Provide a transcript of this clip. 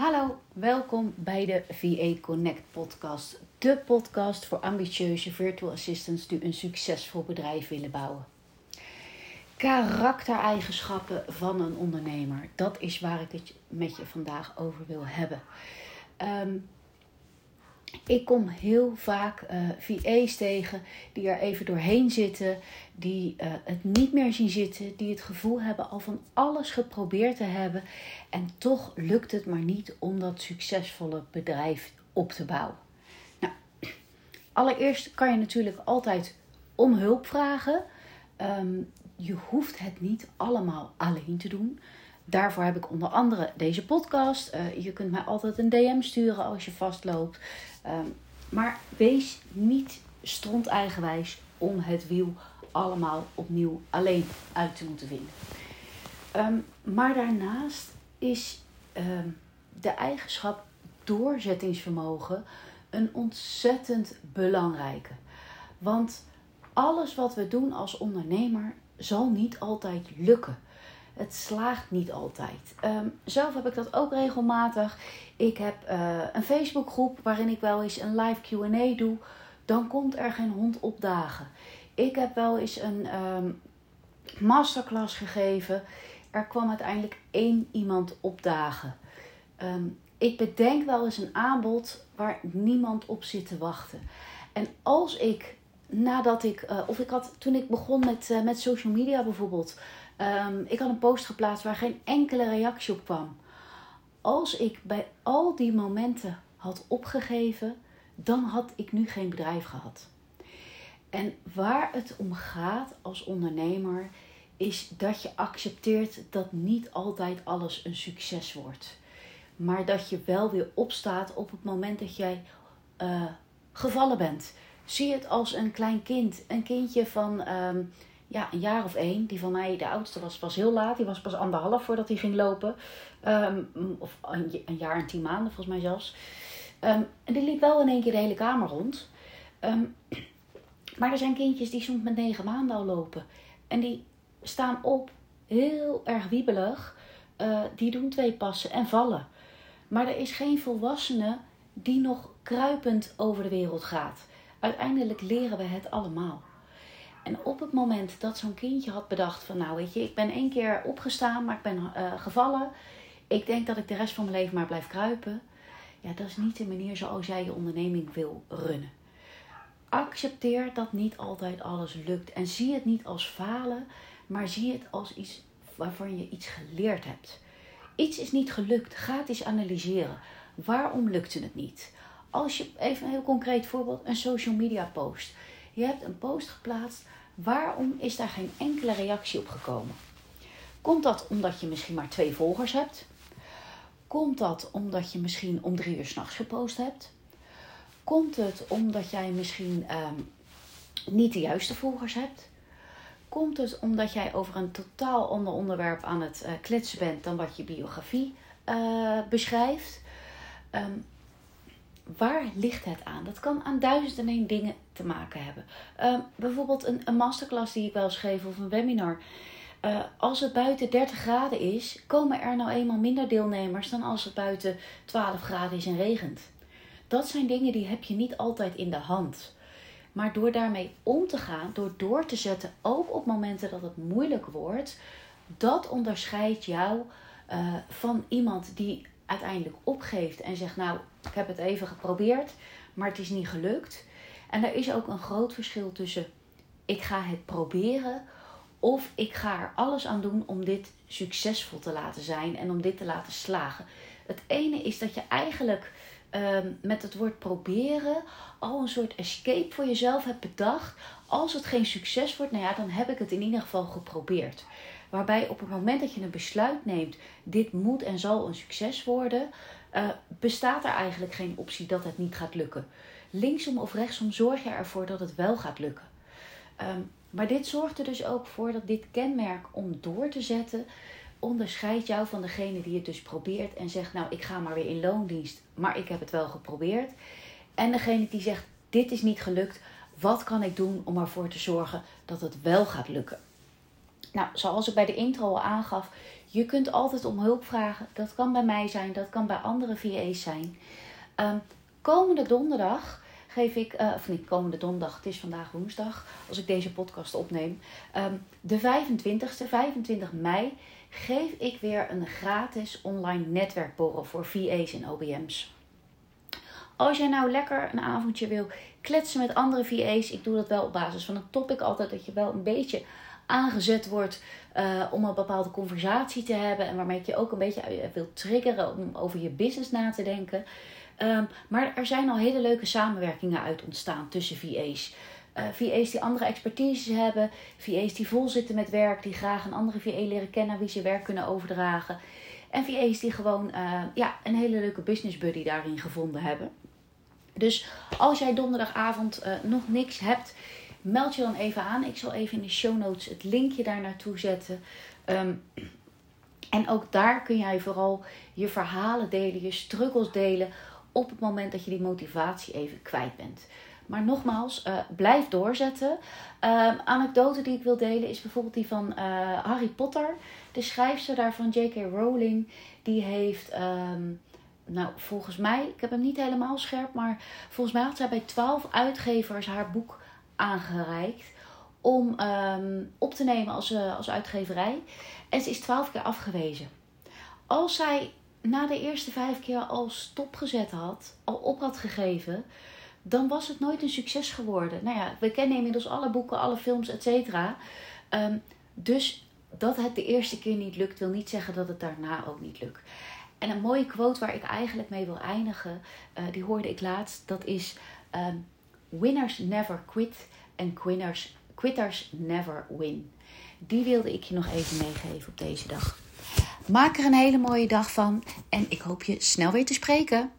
Hallo, welkom bij de VA Connect podcast. De podcast voor ambitieuze virtual assistants die een succesvol bedrijf willen bouwen. Karaktereigenschappen van een ondernemer. Dat is waar ik het met je vandaag over wil hebben. Ehm, ik kom heel vaak uh, eh, VA's tegen die er even doorheen zitten, die uh, het niet meer zien zitten, die het gevoel hebben al van alles geprobeerd te hebben en toch lukt het maar niet om dat succesvolle bedrijf op te bouwen. Nou, allereerst kan je natuurlijk altijd om hulp vragen. Um, je hoeft het niet allemaal alleen te doen. Daarvoor heb ik onder andere deze podcast. Uh, je kunt mij altijd een DM sturen als je vastloopt. Um, maar wees niet stront eigenwijs om het wiel allemaal opnieuw alleen uit te moeten vinden. Um, maar daarnaast is um, de eigenschap doorzettingsvermogen een ontzettend belangrijke. Want alles wat we doen als ondernemer zal niet altijd lukken. Het slaagt niet altijd. Um, zelf heb ik dat ook regelmatig. Ik heb uh, een Facebookgroep waarin ik wel eens een live QA doe. Dan komt er geen hond opdagen. Ik heb wel eens een um, masterclass gegeven. Er kwam uiteindelijk één iemand opdagen. Um, ik bedenk wel eens een aanbod waar niemand op zit te wachten. En als ik nadat ik, uh, of ik had toen ik begon met, uh, met social media bijvoorbeeld, um, ik had een post geplaatst waar geen enkele reactie op kwam. Als ik bij al die momenten had opgegeven, dan had ik nu geen bedrijf gehad. En waar het om gaat als ondernemer is dat je accepteert dat niet altijd alles een succes wordt. Maar dat je wel weer opstaat op het moment dat jij uh, gevallen bent. Zie het als een klein kind. Een kindje van um, ja, een jaar of één. Die van mij, de oudste, was pas heel laat. Die was pas anderhalf voordat hij ging lopen. Um, of een, jaar en tien maanden volgens mij zelfs. Um, en die liep wel in één keer de hele kamer rond. maar er zijn kindjes die soms met negen maanden al lopen. En die staan op, heel erg wiebelig. Uh, die doen twee passen en vallen. Maar er is geen volwassene die nog kruipend over de wereld gaat. Uiteindelijk leren we het allemaal. En op het moment dat zo'n kindje had bedacht van nou weet je, ik ben één keer opgestaan, maar ik ben uh, gevallen. Ik denk dat ik de rest van mijn leven maar blijf kruipen. Ja, dat is niet de manier zoals jij je onderneming wil runnen. Accepteer dat niet altijd alles lukt. En zie het niet als falen, maar zie het als iets waarvan je iets geleerd hebt. Iets is niet gelukt. Ga het eens analyseren. Waarom lukte het niet? Als je, even een heel concreet voorbeeld, een social media post. Je hebt een post geplaatst, waarom is daar geen enkele reactie op gekomen? Komt dat omdat je misschien maar twee volgers hebt? Komt dat omdat je misschien om drie uur s'nachts gepost hebt? Komt het omdat jij misschien um, niet de juiste volgers hebt? Komt het omdat jij over een totaal ander onderwerp aan het uh, kletsen bent dan wat je biografie uh, beschrijft? Um, waar ligt het aan? Dat kan aan duizend en één dingen te maken hebben. Uh, bijvoorbeeld een, masterclass die ik wel schreef of een webinar. Uh, als het buiten 30 graden is, komen er nou eenmaal minder deelnemers dan als het buiten 12 graden is en regent. Dat zijn dingen die heb je niet altijd in de hand. Maar door daarmee om te gaan, door door te zetten, ook op momenten dat het moeilijk wordt, dat onderscheidt jou uh, van iemand die uiteindelijk opgeeft en zegt: Nou, ik heb het even geprobeerd, maar het is niet gelukt. En er is ook een groot verschil tussen: ik ga het proberen of ik ga er alles aan doen om dit succesvol te laten zijn en om dit te laten slagen. Het ene is dat je eigenlijk um, met het woord proberen al een soort escape voor jezelf hebt bedacht. Als het geen succes wordt, nou ja, dan heb ik het in ieder geval geprobeerd. Waarbij op het moment dat je een besluit neemt, dit moet en zal een succes worden, uh, bestaat er eigenlijk geen optie dat het niet gaat lukken. Linksom of rechtsom zorg je ervoor dat het wel gaat lukken. Um, maar dit zorgt er dus ook voor dat dit kenmerk om door te zetten onderscheidt jou van degene die het dus probeert en zegt: Nou, ik ga maar weer in loondienst, maar ik heb het wel geprobeerd. En degene die zegt: Dit is niet gelukt, wat kan ik doen om ervoor te zorgen dat het wel gaat lukken? Nou, zoals ik bij de intro al aangaf, Je kunt altijd om hulp vragen. Dat kan bij mij zijn, dat kan bij andere VA's zijn. Ehm, komende donderdag geef ik, uh, of niet komende donderdag, het is vandaag woensdag, als ik deze podcast opneem. Ehm, de 25ste, 25 mei, geef ik weer een gratis online netwerkborrel voor VA's en OBM's. Als jij nou lekker een avondje wil kletsen met andere VA's, ik doe dat wel op basis van een topic altijd, dat je wel een beetje aangezet wordt uh, om een bepaalde conversatie te hebben en waarmee ik je ook een beetje eh, wil triggeren om over je business na te denken. Um, maar er zijn al hele leuke samenwerkingen uit ontstaan tussen VA's. Uh, eh, VA's die andere expertise hebben, VA's die vol zitten met werk, die graag een andere VA leren kennen, wie ze werk kunnen overdragen. En VA's die gewoon ja, een hele leuke business buddy daarin gevonden hebben. Dus als jij donderdagavond nog niks hebt, meld je dan even aan. Ik zal even in de show notes het linkje daar naartoe zetten. Um, en ook daar kun jij vooral je verhalen delen, je struggles delen op het moment dat je die motivatie even kwijt bent. Maar nogmaals, uh, blijf doorzetten. Uh, anekdote die ik wil delen is bijvoorbeeld die van uh, Harry Potter. De schrijfster daarvan, J.K. Rowling, die heeft, um, nou volgens mij, ik heb hem niet helemaal scherp, maar volgens mij had zij bij twaalf uitgevers haar boek aangereikt om um, op te nemen als, uh, als uitgeverij. En ze is twaalf keer afgewezen. Als zij na de eerste vijf keer al stopgezet had, al op had gegeven, dan was het nooit een succes geworden. Nou ja, we kennen inmiddels alle boeken, alle films, et cetera. Um, dus dat het de eerste keer niet lukt, wil niet zeggen dat het daarna ook niet lukt. En een mooie quote waar ik eigenlijk mee wil eindigen, uh, die hoorde ik laatst. Dat is: um, Winners never quit and quitters, quitters never win. Die wilde ik je nog even meegeven op deze dag. Maak er een hele mooie dag van en ik hoop je snel weer te spreken.